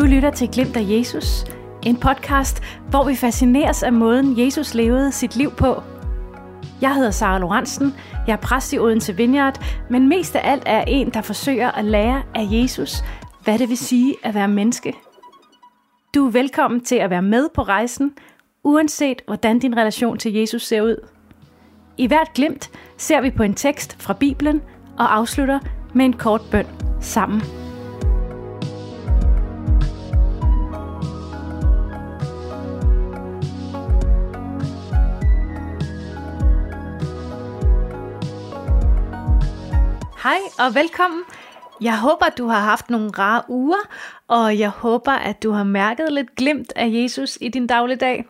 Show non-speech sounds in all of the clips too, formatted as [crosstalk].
Du lytter til Glimt af Jesus, en podcast, hvor vi fascineres af måden, Jesus levede sit liv på. Jeg hedder Sara Lorentzen, jeg er præst i Odense Vineyard, men mest af alt er en, der forsøger at lære af Jesus, hvad det vil sige at være menneske. Du er velkommen til at være med på rejsen, uanset hvordan din relation til Jesus ser ud. I hvert glimt ser vi på en tekst fra Bibelen og afslutter med en kort bøn sammen. Hej og velkommen. Jeg håber, at du har haft nogle rare uger, og jeg håber, at du har mærket lidt glimt af Jesus i din dagligdag.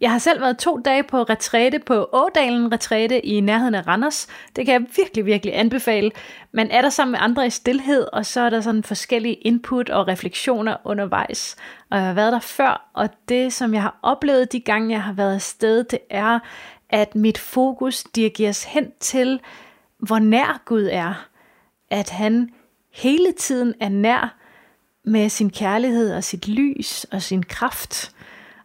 Jeg har selv været to dage på retræte på Ådalen Retræte i nærheden af Randers. Det kan jeg virkelig, virkelig anbefale. Man er der sammen med andre i stillhed, og så er der sådan forskellige input og refleksioner undervejs. Og jeg har været der før, og det som jeg har oplevet de gange, jeg har været afsted, det er, at mit fokus dirigeres hen til, hvor nær Gud er. At han hele tiden er nær med sin kærlighed og sit lys og sin kraft.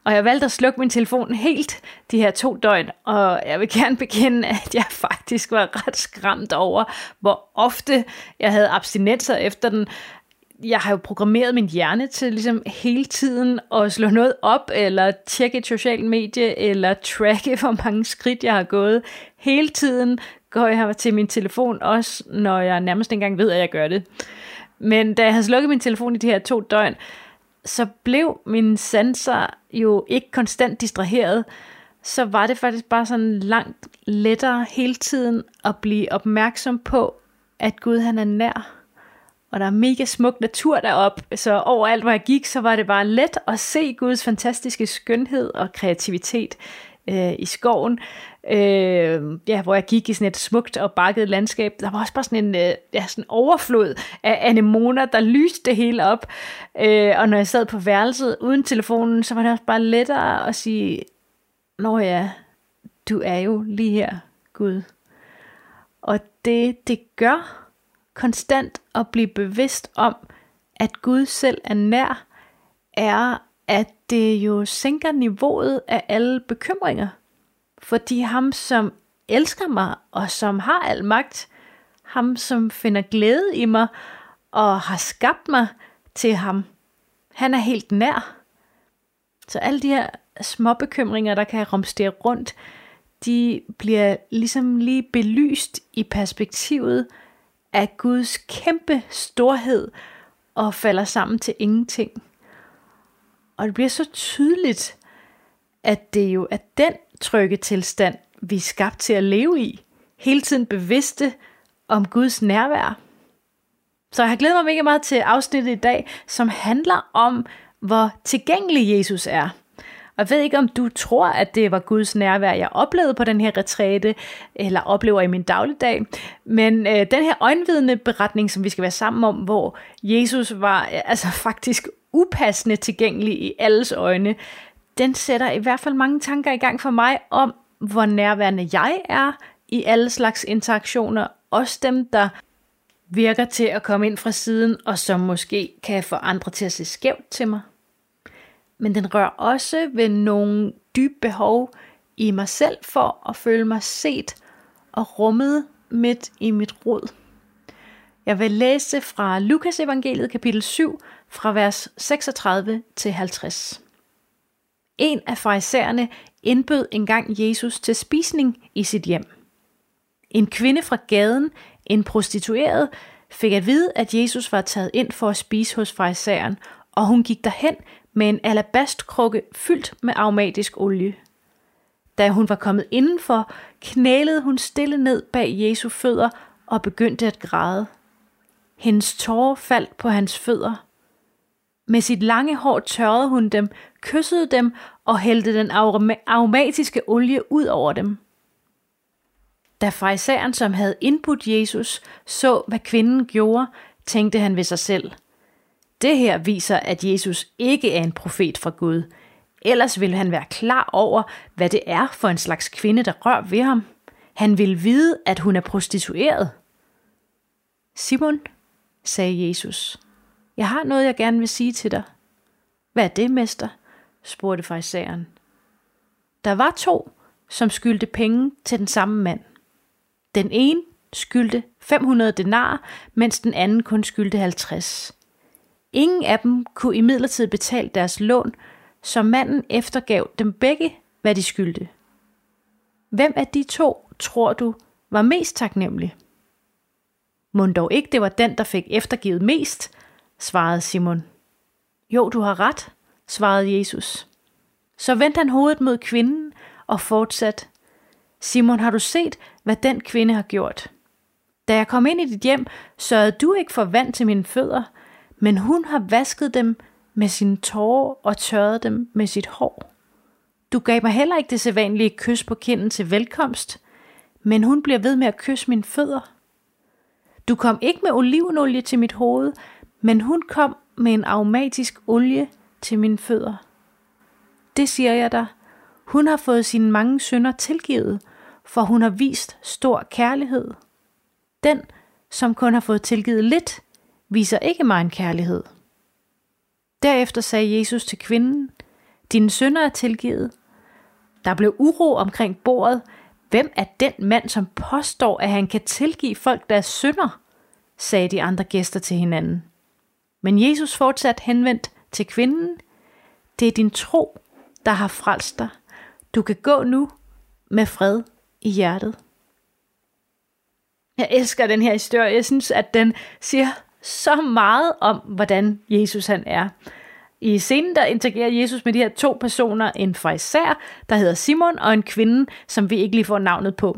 Og jeg valgte at slukke min telefon helt de her to døgn, og jeg vil gerne bekende, at jeg faktisk var ret skræmt over, hvor ofte jeg havde abstinenser efter den. Jeg har jo programmeret min hjerne til ligesom hele tiden at slå noget op, eller tjekke et socialt medie, eller tracke, [laughs] hvor mange skridt jeg har gået. Hele tiden går jeg til min telefon, også når jeg nærmest ikke engang ved, at jeg gør det. Men da jeg havde slukket min telefon i de her to døgn, så blev min sensor jo ikke konstant distraheret, så var det faktisk bare sådan langt lettere hele tiden at blive opmærksom på, at Gud han er nær. Og der er mega smuk natur derop, så overalt hvor jeg gik, så var det bare let at se Guds fantastiske skønhed og kreativitet øh, i skoven øh, ja, hvor jeg gik i sådan et smukt og bakket landskab. Der var også bare sådan en øh, ja, sådan overflod af anemoner, der lyste det hele op. Øh, og når jeg sad på værelset uden telefonen, så var det også bare lettere at sige, Nå ja, du er jo lige her, Gud. Og det, det gør konstant at blive bevidst om, at Gud selv er nær, er, at det jo sænker niveauet af alle bekymringer. Fordi ham, som elsker mig, og som har al magt, ham, som finder glæde i mig, og har skabt mig til ham, han er helt nær. Så alle de her små bekymringer, der kan romstere rundt, de bliver ligesom lige belyst i perspektivet af Guds kæmpe storhed og falder sammen til ingenting. Og det bliver så tydeligt, at det jo er den trygge tilstand, vi er skabt til at leve i. Hele tiden bevidste om Guds nærvær. Så jeg har glædet mig mega meget til afsnittet i dag, som handler om, hvor tilgængelig Jesus er. Og jeg ved ikke, om du tror, at det var Guds nærvær, jeg oplevede på den her retræte, eller oplever i min dagligdag. Men øh, den her øjenvidende beretning, som vi skal være sammen om, hvor Jesus var øh, altså faktisk upassende tilgængelig i alles øjne, den sætter i hvert fald mange tanker i gang for mig om, hvor nærværende jeg er i alle slags interaktioner, også dem, der virker til at komme ind fra siden, og som måske kan få andre til at se skævt til mig. Men den rører også ved nogle dybe behov i mig selv for at føle mig set og rummet midt i mit rod. Jeg vil læse fra Lukas evangeliet kapitel 7 fra vers 36 til 50. En af farisæerne indbød engang Jesus til spisning i sit hjem. En kvinde fra gaden, en prostitueret, fik at vide, at Jesus var taget ind for at spise hos farisæeren, og hun gik derhen med en alabastkrukke fyldt med aromatisk olie. Da hun var kommet indenfor, knælede hun stille ned bag Jesu fødder og begyndte at græde. Hendes tårer faldt på hans fødder. Med sit lange hår tørrede hun dem, kyssede dem og hældte den aromatiske olie ud over dem. Da farisæeren, som havde indbudt Jesus, så, hvad kvinden gjorde, tænkte han ved sig selv. Det her viser, at Jesus ikke er en profet fra Gud. Ellers ville han være klar over, hvad det er for en slags kvinde, der rører ved ham. Han vil vide, at hun er prostitueret. Simon, sagde Jesus, jeg har noget, jeg gerne vil sige til dig. Hvad er det, mester? spurgte farisæeren. Der var to, som skyldte penge til den samme mand. Den ene skyldte 500 denar, mens den anden kun skyldte 50. Ingen af dem kunne imidlertid betale deres lån, så manden eftergav dem begge, hvad de skyldte. Hvem af de to, tror du, var mest taknemmelig? Må dog ikke det var den, der fik eftergivet mest, svarede Simon. Jo, du har ret, svarede Jesus. Så vendte han hovedet mod kvinden og fortsatte. Simon, har du set, hvad den kvinde har gjort? Da jeg kom ind i dit hjem, sørgede du ikke for vand til mine fødder, men hun har vasket dem med sine tårer og tørret dem med sit hår. Du gav mig heller ikke det sædvanlige kys på kinden til velkomst, men hun bliver ved med at kysse mine fødder. Du kom ikke med olivenolie til mit hoved, men hun kom med en aromatisk olie til mine fødder. Det siger jeg dig. Hun har fået sine mange synder tilgivet, for hun har vist stor kærlighed. Den, som kun har fået tilgivet lidt, viser ikke mig en kærlighed. Derefter sagde Jesus til kvinden, dine sønner er tilgivet. Der blev uro omkring bordet. Hvem er den mand, som påstår, at han kan tilgive folk deres synder? sagde de andre gæster til hinanden. Men Jesus fortsatte henvendt til kvinden. Det er din tro, der har frelst dig. Du kan gå nu med fred i hjertet. Jeg elsker den her historie. Jeg synes, at den siger så meget om, hvordan Jesus han er. I scenen der interagerer Jesus med de her to personer, en farisæer, der hedder Simon, og en kvinde, som vi ikke lige får navnet på.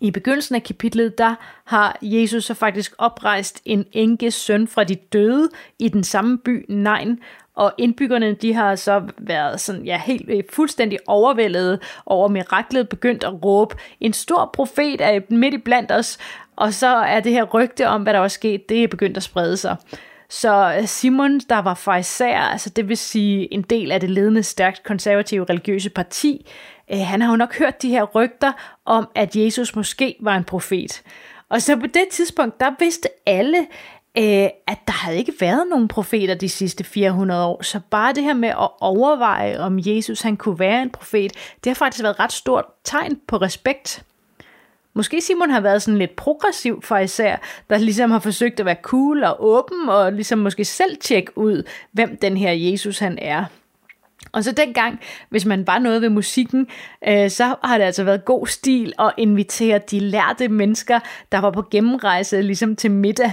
I begyndelsen af kapitlet, der har Jesus så faktisk oprejst en enkes søn fra de døde i den samme by, Nein, og indbyggerne de har så været sådan, ja, helt øh, fuldstændig overvældet over miraklet, begyndt at råbe, en stor profet er midt i blandt os, og så er det her rygte om, hvad der var sket, det er begyndt at sprede sig. Så Simon, der var farisæer, altså det vil sige en del af det ledende stærkt konservative religiøse parti, øh, han har jo nok hørt de her rygter om, at Jesus måske var en profet. Og så på det tidspunkt, der vidste alle, øh, at der havde ikke været nogen profeter de sidste 400 år. Så bare det her med at overveje, om Jesus han kunne være en profet, det har faktisk været et ret stort tegn på respekt. Måske Simon har været sådan lidt progressiv for især, der ligesom har forsøgt at være cool og åben, og ligesom måske selv tjekke ud, hvem den her Jesus han er. Og så dengang, hvis man var noget ved musikken, øh, så har det altså været god stil at invitere de lærte mennesker, der var på gennemrejse ligesom til middag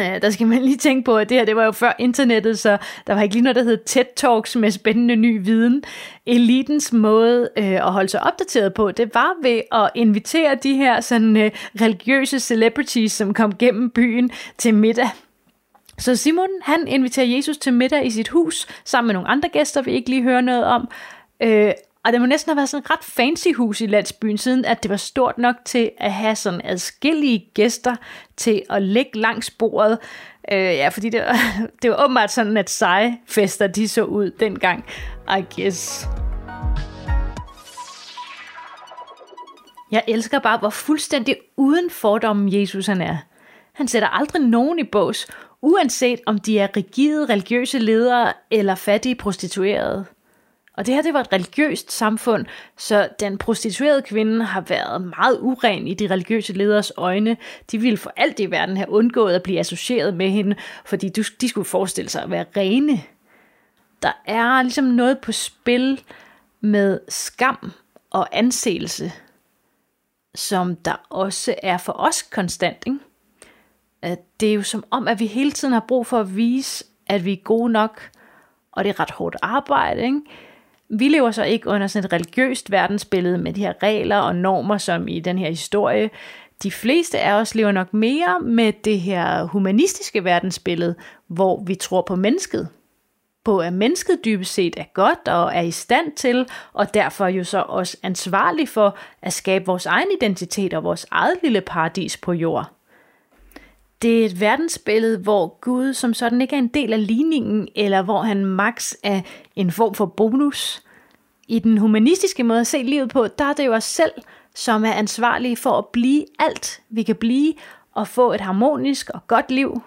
Øh, der skal man lige tænke på, at det her det var jo før internettet, så der var ikke lige noget, der hed TED Talks med spændende ny viden. Elitens måde øh, at holde sig opdateret på, det var ved at invitere de her sådan øh, religiøse celebrities, som kom gennem byen til middag. Så Simon, han inviterer Jesus til middag i sit hus, sammen med nogle andre gæster, vi ikke lige hører noget om. Øh, og det må næsten have været sådan et ret fancy hus i landsbyen, siden at det var stort nok til at have sådan adskillige gæster til at ligge langs bordet. Øh, ja, fordi det var, [laughs] det var åbenbart sådan, at seje fester de så ud dengang, I guess. Jeg elsker bare, hvor fuldstændig uden fordomme Jesus han er. Han sætter aldrig nogen i bås, uanset om de er rigide religiøse ledere eller fattige prostituerede. Og det her, det var et religiøst samfund, så den prostituerede kvinde har været meget uren i de religiøse leders øjne. De ville for alt i verden have undgået at blive associeret med hende, fordi de skulle forestille sig at være rene. Der er ligesom noget på spil med skam og anseelse, som der også er for os konstant. Ikke? At det er jo som om, at vi hele tiden har brug for at vise, at vi er gode nok, og det er ret hårdt arbejde. Ikke? Vi lever så ikke under sådan et religiøst verdensbillede med de her regler og normer, som i den her historie. De fleste af os lever nok mere med det her humanistiske verdensbillede, hvor vi tror på mennesket. På at mennesket dybest set er godt og er i stand til, og derfor jo så også ansvarlig for at skabe vores egen identitet og vores eget lille paradis på jord. Det er et verdensbillede, hvor Gud som sådan ikke er en del af ligningen, eller hvor han max er en form for bonus. I den humanistiske måde at se livet på, der er det jo os selv, som er ansvarlige for at blive alt, vi kan blive, og få et harmonisk og godt liv.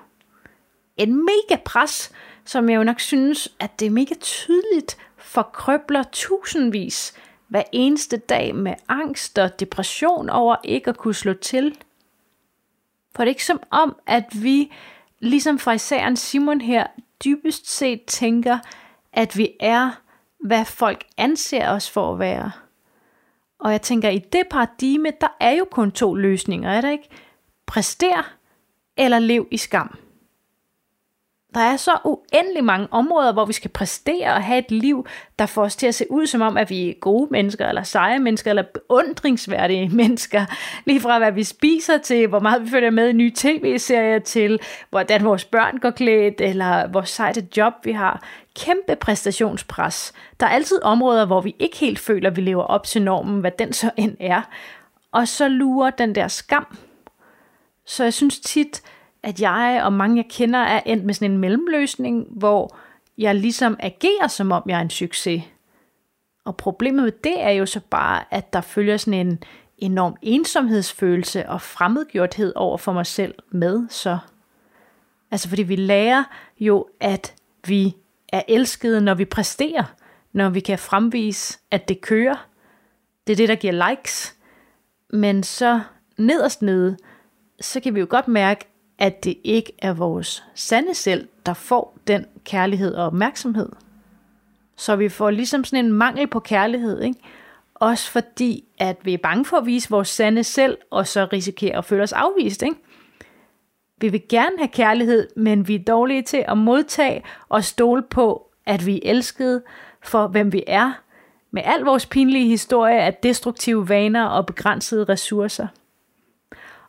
En mega pres, som jeg jo nok synes, at det er mega tydeligt forkrøbler tusindvis hver eneste dag med angst og depression over ikke at kunne slå til. For det er ikke som om, at vi, ligesom fra især Simon her, dybest set tænker, at vi er, hvad folk anser os for at være. Og jeg tænker, i det paradigme, der er jo kun to løsninger, er der ikke? Præster eller lev i skam. Der er så uendelig mange områder, hvor vi skal præstere og have et liv, der får os til at se ud som om, at vi er gode mennesker, eller seje mennesker, eller beundringsværdige [laughs] mennesker. Lige fra hvad vi spiser til, hvor meget vi følger med i nye tv-serier til, hvordan vores børn går klædt, eller hvor sejt et job vi har. Kæmpe præstationspres. Der er altid områder, hvor vi ikke helt føler, at vi lever op til normen, hvad den så end er. Og så lurer den der skam. Så jeg synes tit, at jeg og mange jeg kender er endt med sådan en mellemløsning, hvor jeg ligesom agerer som om jeg er en succes. Og problemet med det er jo så bare, at der følger sådan en enorm ensomhedsfølelse og fremmedgjorthed over for mig selv med så. Altså fordi vi lærer jo, at vi er elskede, når vi præsterer, når vi kan fremvise, at det kører. Det er det, der giver likes. Men så nederst nede, så kan vi jo godt mærke, at det ikke er vores sande selv, der får den kærlighed og opmærksomhed. Så vi får ligesom sådan en mangel på kærlighed, ikke? Også fordi, at vi er bange for at vise vores sande selv, og så risikerer at føle os afvist, ikke? Vi vil gerne have kærlighed, men vi er dårlige til at modtage og stole på, at vi er elskede for, hvem vi er, med al vores pinlige historie af destruktive vaner og begrænsede ressourcer.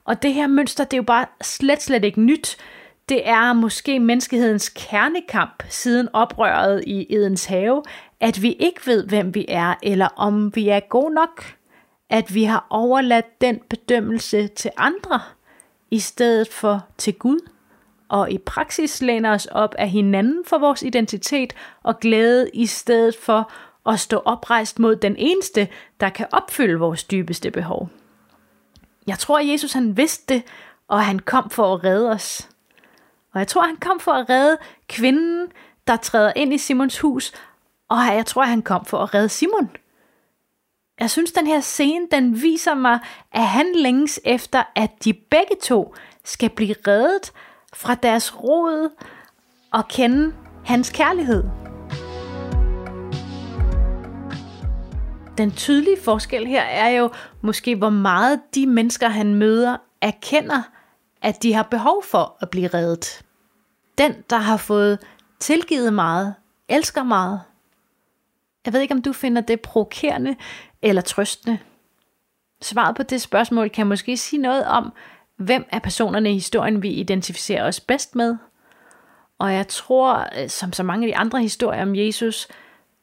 Og det her mønster, det er jo bare slet, slet ikke nyt. Det er måske menneskehedens kernekamp siden oprøret i Edens have, at vi ikke ved, hvem vi er, eller om vi er gode nok. At vi har overladt den bedømmelse til andre, i stedet for til Gud. Og i praksis læner os op af hinanden for vores identitet og glæde, i stedet for at stå oprejst mod den eneste, der kan opfylde vores dybeste behov. Jeg tror, at Jesus han vidste det, og han kom for at redde os. Og jeg tror, han kom for at redde kvinden, der træder ind i Simons hus, og jeg tror, han kom for at redde Simon. Jeg synes, den her scene, den viser mig, at han længes efter, at de begge to skal blive reddet fra deres rod og kende hans kærlighed. Den tydelige forskel her er jo måske, hvor meget de mennesker, han møder, erkender, at de har behov for at blive reddet. Den, der har fået tilgivet meget, elsker meget. Jeg ved ikke, om du finder det provokerende eller trøstende. Svaret på det spørgsmål kan måske sige noget om, hvem er personerne i historien, vi identificerer os bedst med. Og jeg tror, øh, som så mange af de andre historier om Jesus,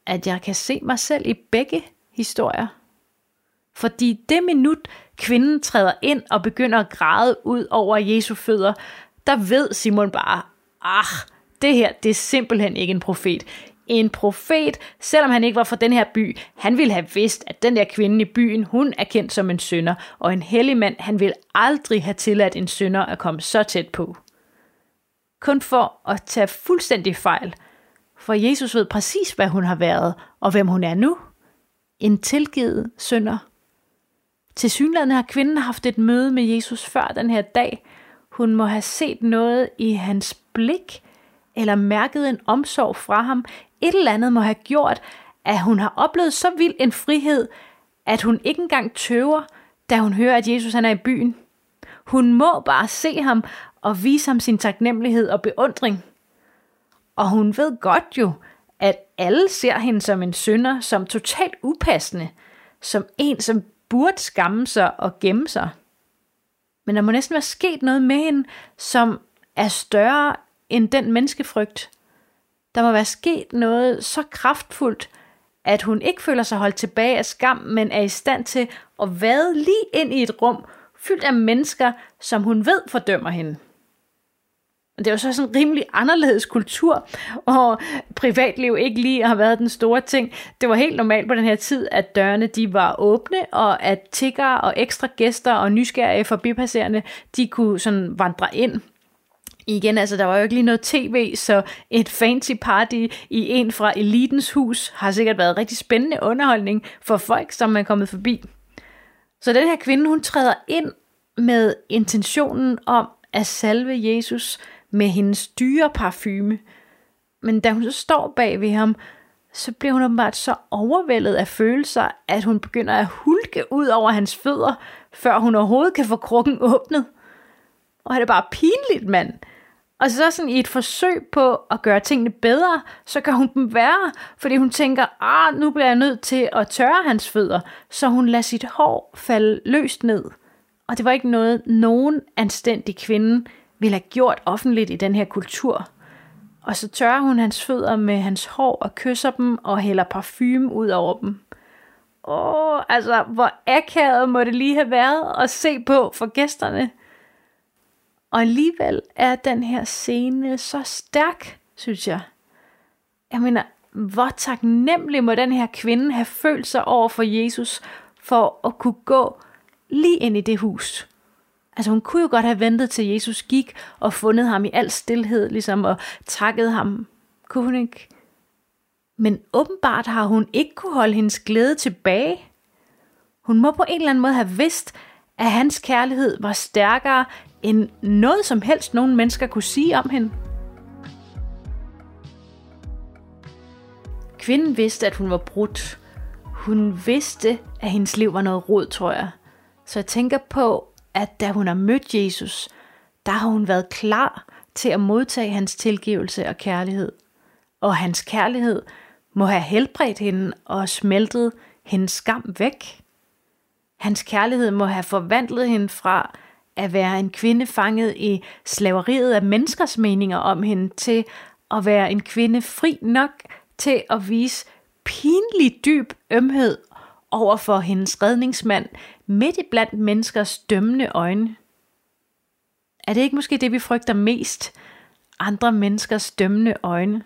at jeg kan se mig selv i begge historier. Fordi det minut, kvinden træder ind og begynder at græde ud over Jesu fødder, der ved Simon bare, ah, det her, det er simpelthen ikke en profet. En profet, selvom han ikke var fra den her by, han ville have vidst, at den der kvinde i byen, hun er kendt som en sønder, og en hellig mand, han vil aldrig have tilladt en sønder at komme så tæt på. Kun for at tage fuldstændig fejl, for Jesus ved præcis, hvad hun har været, og hvem hun er nu en tilgivet synder. Til synligheden har kvinden haft et møde med Jesus før den her dag. Hun må have set noget i hans blik, eller mærket en omsorg fra ham. Et eller andet må have gjort, at hun har oplevet så vild en frihed, at hun ikke engang tøver, da hun hører, at Jesus han er i byen. Hun må bare se ham og vise ham sin taknemmelighed og beundring. Og hun ved godt jo, alle ser hende som en synder, som totalt upassende, som en, som burde skamme sig og gemme sig. Men der må næsten være sket noget med hende, som er større end den menneskefrygt. Der må være sket noget så kraftfuldt, at hun ikke føler sig holdt tilbage af skam, men er i stand til at vade lige ind i et rum, fyldt af mennesker, som hun ved fordømmer hende det er jo så sådan en rimelig anderledes kultur, og privatliv ikke lige har været den store ting. Det var helt normalt på den her tid, at dørene de var åbne, og at tiggere og ekstra gæster og nysgerrige forbipasserende, de kunne sådan vandre ind. Igen, altså der var jo ikke lige noget tv, så et fancy party i en fra elitens hus har sikkert været rigtig spændende underholdning for folk, som er kommet forbi. Så den her kvinde, hun træder ind med intentionen om at salve Jesus med hendes dyre parfume. Men da hun så står bag ved ham, så bliver hun åbenbart så overvældet af følelser, at hun begynder at hulke ud over hans fødder, før hun overhovedet kan få krukken åbnet. Og det er bare pinligt, mand. Og så sådan i et forsøg på at gøre tingene bedre, så gør hun dem værre, fordi hun tænker, ah, nu bliver jeg nødt til at tørre hans fødder, så hun lader sit hår falde løst ned. Og det var ikke noget, nogen anstændig kvinde ville have gjort offentligt i den her kultur. Og så tørrer hun hans fødder med hans hår og kysser dem og hælder parfume ud over dem. Åh, altså, hvor akavet må det lige have været at se på for gæsterne. Og alligevel er den her scene så stærk, synes jeg. Jeg mener, hvor taknemmelig må den her kvinde have følt sig over for Jesus, for at kunne gå lige ind i det hus. Altså hun kunne jo godt have ventet til Jesus gik og fundet ham i al stillhed, ligesom og takket ham. Kunne hun ikke? Men åbenbart har hun ikke kunne holde hendes glæde tilbage. Hun må på en eller anden måde have vidst, at hans kærlighed var stærkere end noget som helst nogen mennesker kunne sige om hende. Kvinden vidste, at hun var brudt. Hun vidste, at hendes liv var noget rod, tror jeg. Så jeg tænker på, at da hun har mødt Jesus, der har hun været klar til at modtage hans tilgivelse og kærlighed. Og hans kærlighed må have helbredt hende og smeltet hendes skam væk. Hans kærlighed må have forvandlet hende fra at være en kvinde fanget i slaveriet af menneskers meninger om hende, til at være en kvinde fri nok til at vise pinlig dyb ømhed over for hendes redningsmand midt i blandt menneskers dømmende øjne. Er det ikke måske det, vi frygter mest? Andre menneskers dømmende øjne.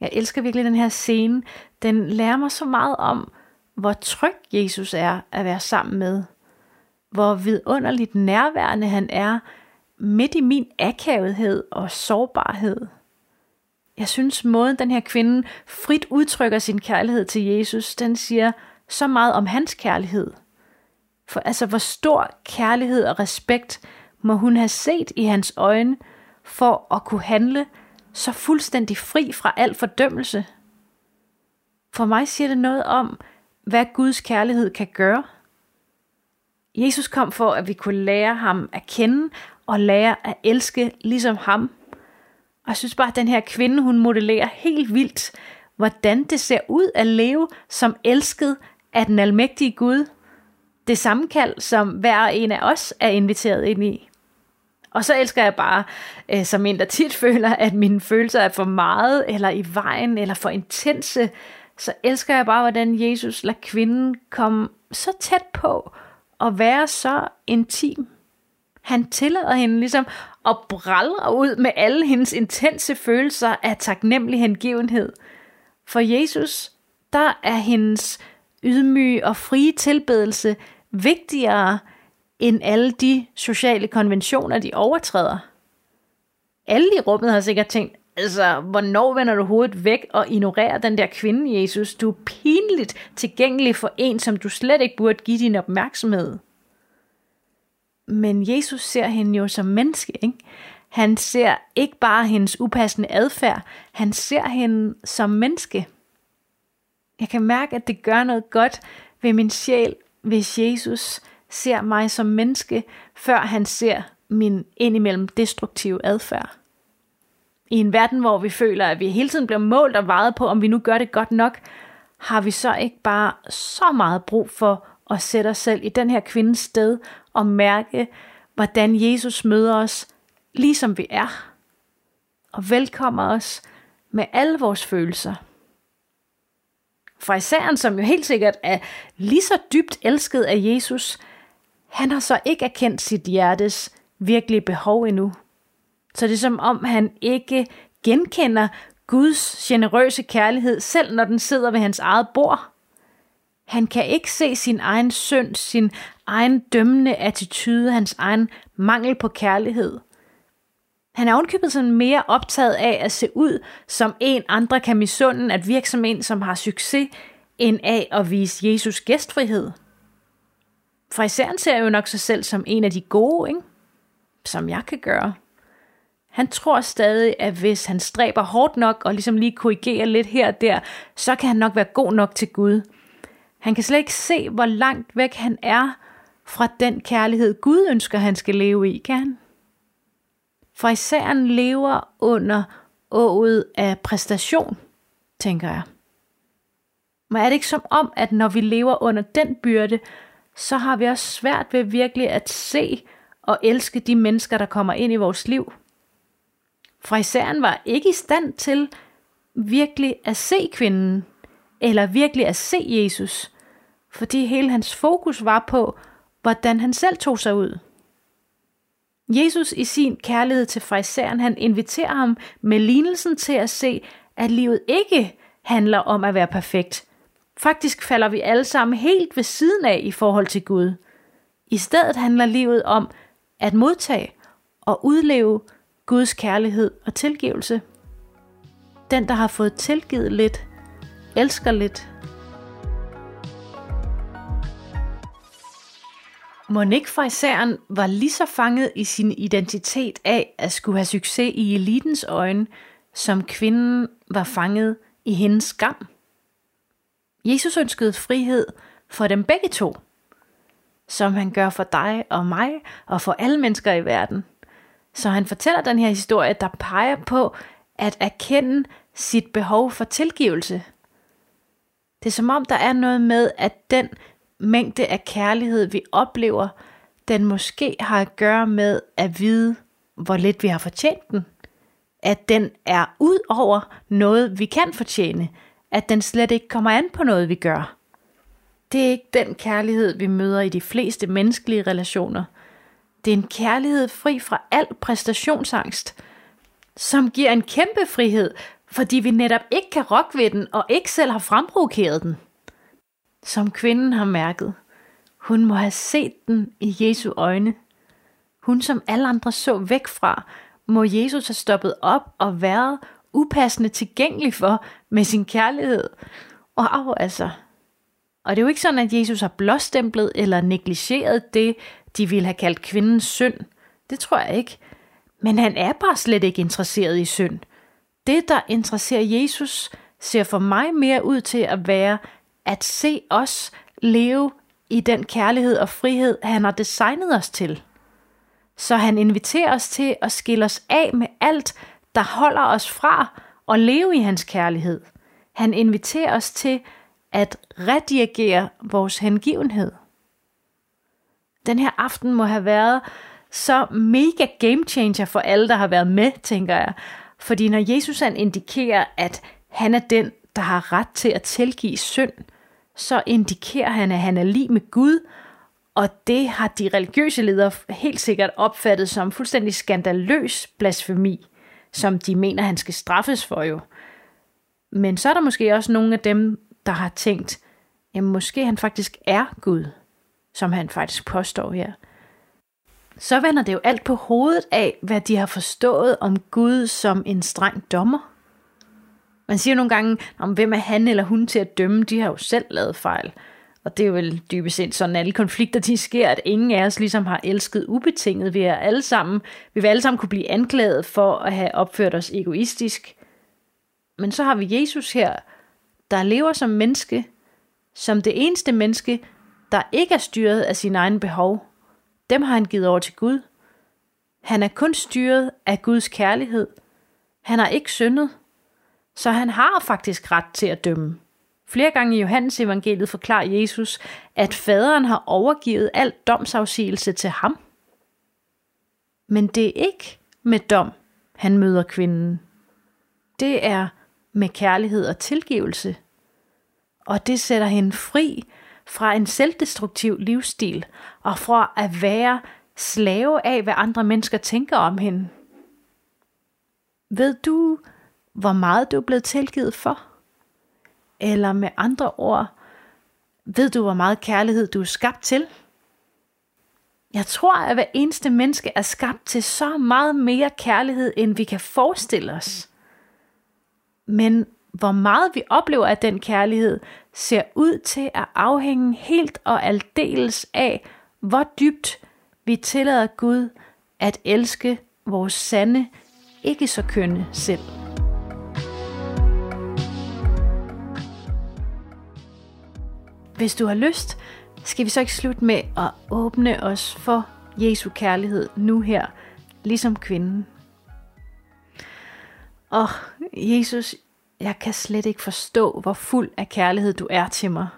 Jeg elsker virkelig den her scene. Den lærer mig så meget om, hvor tryg Jesus er at være sammen med – hvor vidunderligt nærværende han er midt i min akavethed og sårbarhed. Jeg synes, måden den her kvinde frit udtrykker sin kærlighed til Jesus, den siger så meget om hans kærlighed. For altså, hvor stor kærlighed og respekt må hun have set i hans øjne, for at kunne handle så fuldstændig fri fra al fordømmelse. For mig siger det noget om, hvad Guds kærlighed kan gøre – Jesus kom for, at vi kunne lære ham at kende og lære at elske ligesom ham. Og jeg synes bare, at den her kvinde, hun modellerer helt vildt, hvordan det ser ud at leve som elsket af den almægtige Gud. Det samme kald, som hver en af os er inviteret ind i. Og så elsker jeg bare, øh, som en, der tit [laughs] føler, at mine følelser er for meget, eller i vejen, eller for intense, så elsker jeg bare, hvordan Jesus lader kvinden komme så tæt på, og være så intim. Han tillader hende ligesom at brallre ud med alle hendes intense følelser af taknemmelig hengivenhed. For Jesus, der er hendes ydmyge og frie tilbedelse vigtigere end alle de sociale konventioner, de overtræder. Alle i rummet har sikkert tænkt, altså, hvornår vender du hovedet væk og ignorerer den der kvinde, Jesus? Du er pinligt tilgængelig for en, som du slet ikke burde give din opmærksomhed. Men Jesus ser hende jo som menneske, ikke? Han ser ikke bare hendes upassende adfærd, han ser hende som menneske. Jeg kan mærke, at det gør noget godt ved min sjæl, hvis Jesus ser mig som menneske, før han ser min indimellem destruktive adfærd. I en verden, hvor vi føler, at vi hele tiden bliver målt og vejet på, om vi nu gør det godt nok, har vi så ikke bare så meget brug for at sætte os selv i den her kvindes sted og mærke, hvordan Jesus møder os, ligesom vi er, og velkommer os med alle vores følelser. Fraiseren, som jo helt sikkert er lige så dybt elsket af Jesus, han har så ikke erkendt sit hjertes virkelige behov endnu. Så det er som om, han ikke genkender Guds generøse kærlighed, selv når den sidder ved hans eget bord. Han kan ikke se sin egen synd, sin egen dømmende attitude, hans egen mangel på kærlighed. Han er ovenkøbet sådan mere optaget af at se ud, som en andre kan misunde at virke som en, som har succes, end af at vise Jesus gæstfrihed. For især ser jo nok sig selv som en af de gode, ikke? som jeg kan gøre. Han tror stadig, at hvis han stræber hårdt nok og ligesom lige korrigerer lidt her og der, så kan han nok være god nok til Gud. Han kan slet ikke se, hvor langt væk han er fra den kærlighed, Gud ønsker, han skal leve i, kan han? For især han lever under ået af præstation, tænker jeg. Men er det ikke som om, at når vi lever under den byrde, så har vi også svært ved virkelig at se og elske de mennesker, der kommer ind i vores liv. Fraisereren var ikke i stand til virkelig at se kvinden, eller virkelig at se Jesus, fordi hele hans fokus var på, hvordan han selv tog sig ud. Jesus i sin kærlighed til fraisereren, han inviterer ham med lignelsen til at se, at livet ikke handler om at være perfekt. Faktisk falder vi alle sammen helt ved siden af i forhold til Gud. I stedet handler livet om at modtage og udleve Guds kærlighed og tilgivelse. Den, der har fået tilgivet lidt, elsker lidt. Monique Freiseren var lige så fanget i sin identitet af at skulle have succes i elitens øjne, som kvinden var fanget i hendes skam. Jesus ønskede frihed for dem begge to, som han gør for dig og mig og for alle mennesker i verden – så han fortæller den her historie, der peger på at erkende sit behov for tilgivelse. Det er som om, der er noget med, at den mængde af kærlighed, vi oplever, den måske har at gøre med at vide, hvor lidt vi har fortjent den. At den er ud over noget, vi kan fortjene. At den slet ikke kommer an på noget, vi gør. Det er ikke den kærlighed, vi møder i de fleste menneskelige relationer – det er en kærlighed fri fra al præstationsangst, som giver en kæmpe frihed, fordi vi netop ikke kan rokke ved den og ikke selv har fremprovokeret den. Som kvinden har mærket. Hun må have set den i Jesu øjne. Hun som alle andre så væk fra, må Jesus have stoppet op og været upassende tilgængelig for med sin kærlighed. Wow, altså. Og det er jo ikke sådan, at Jesus har blåstemplet eller negligeret det, de ville have kaldt kvindens synd. Det tror jeg ikke. Men han er bare slet ikke interesseret i synd. Det, der interesserer Jesus, ser for mig mere ud til at være at se os leve i den kærlighed og frihed, han har designet os til. Så han inviterer os til at skille os af med alt, der holder os fra at leve i hans kærlighed. Han inviterer os til at redirigere vores hengivenhed den her aften må have været så mega game changer for alle, der har været med, tænker jeg. Fordi når Jesus han indikerer, at han er den, der har ret til at tilgive synd, så indikerer han, at han er lige med Gud, og det har de religiøse ledere helt sikkert opfattet som fuldstændig skandaløs blasfemi, som de mener, han skal straffes for jo. Men så er der måske også nogle af dem, der har tænkt, jamen måske han faktisk er Gud som han faktisk påstår her. Så vender det jo alt på hovedet af, hvad de har forstået om Gud som en streng dommer. Man siger nogle gange, om hvem er han eller hun til at dømme, de har jo selv lavet fejl. Og det er vel dybest set sådan, alle konflikter de sker, at ingen af os ligesom har elsket ubetinget. Vi er alle sammen, vi vil alle sammen kunne blive anklaget for at have opført os egoistisk. Men så har vi Jesus her, der lever som menneske, som det eneste menneske, der ikke er styret af sin egen behov, dem har han givet over til Gud. Han er kun styret af Guds kærlighed. Han har ikke syndet, så han har faktisk ret til at dømme. Flere gange i Johannes evangeliet forklarer Jesus, at faderen har overgivet alt domsafsigelse til ham. Men det er ikke med dom, han møder kvinden. Det er med kærlighed og tilgivelse. Og det sætter hende fri fra en selvdestruktiv livsstil og fra at være slave af, hvad andre mennesker tænker om hende. Ved du, hvor meget du er blevet tilgivet for? Eller med andre ord, ved du, hvor meget kærlighed du er skabt til? Jeg tror, at hver eneste menneske er skabt til så meget mere kærlighed, end vi kan forestille os. Men hvor meget vi oplever af den kærlighed, ser ud til at afhænge helt og aldeles af, hvor dybt vi tillader Gud at elske vores sande, ikke så kønne selv. Hvis du har lyst, skal vi så ikke slutte med at åbne os for Jesu kærlighed nu her, ligesom kvinden. Og Jesus, jeg kan slet ikke forstå, hvor fuld af kærlighed du er til mig.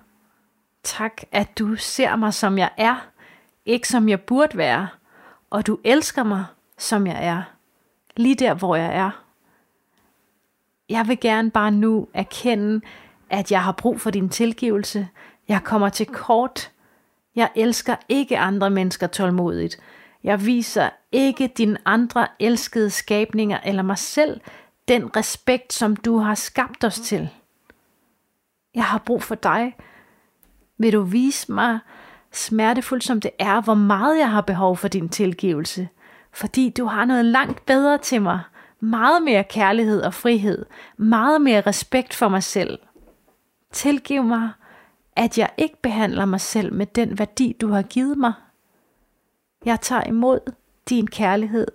Tak, at du ser mig, som jeg er, ikke som jeg burde være, og du elsker mig, som jeg er, lige der, hvor jeg er. Jeg vil gerne bare nu erkende, at jeg har brug for din tilgivelse. Jeg kommer til kort. Jeg elsker ikke andre mennesker tålmodigt. Jeg viser ikke din andre elskede skabninger eller mig selv den respekt, som du har skabt os til. Jeg har brug for dig. Vil du vise mig, smertefuldt som det er, hvor meget jeg har behov for din tilgivelse? Fordi du har noget langt bedre til mig. Meget mere kærlighed og frihed. Meget mere respekt for mig selv. Tilgiv mig, at jeg ikke behandler mig selv med den værdi, du har givet mig. Jeg tager imod din kærlighed,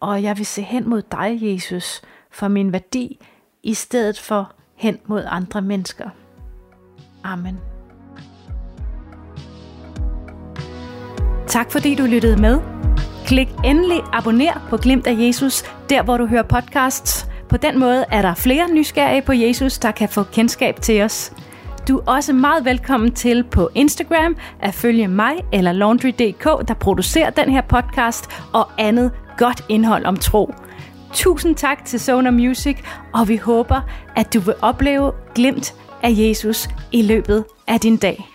og jeg vil se hen mod dig, Jesus, for min værdi, i stedet for hen mod andre mennesker. Amen. Tak fordi du lyttede med. Klik endelig abonner på Glimt af Jesus, der hvor du hører podcasts. På den måde er der flere nysgerrige på Jesus, der kan få kendskab til os. Du er også meget velkommen til på Instagram at følge mig eller Laundry.dk, der producerer den her podcast og andet godt indhold om tro. Tusind tak til Sonar Music, og vi håber, at du vil opleve glimt af Jesus i løbet af din dag.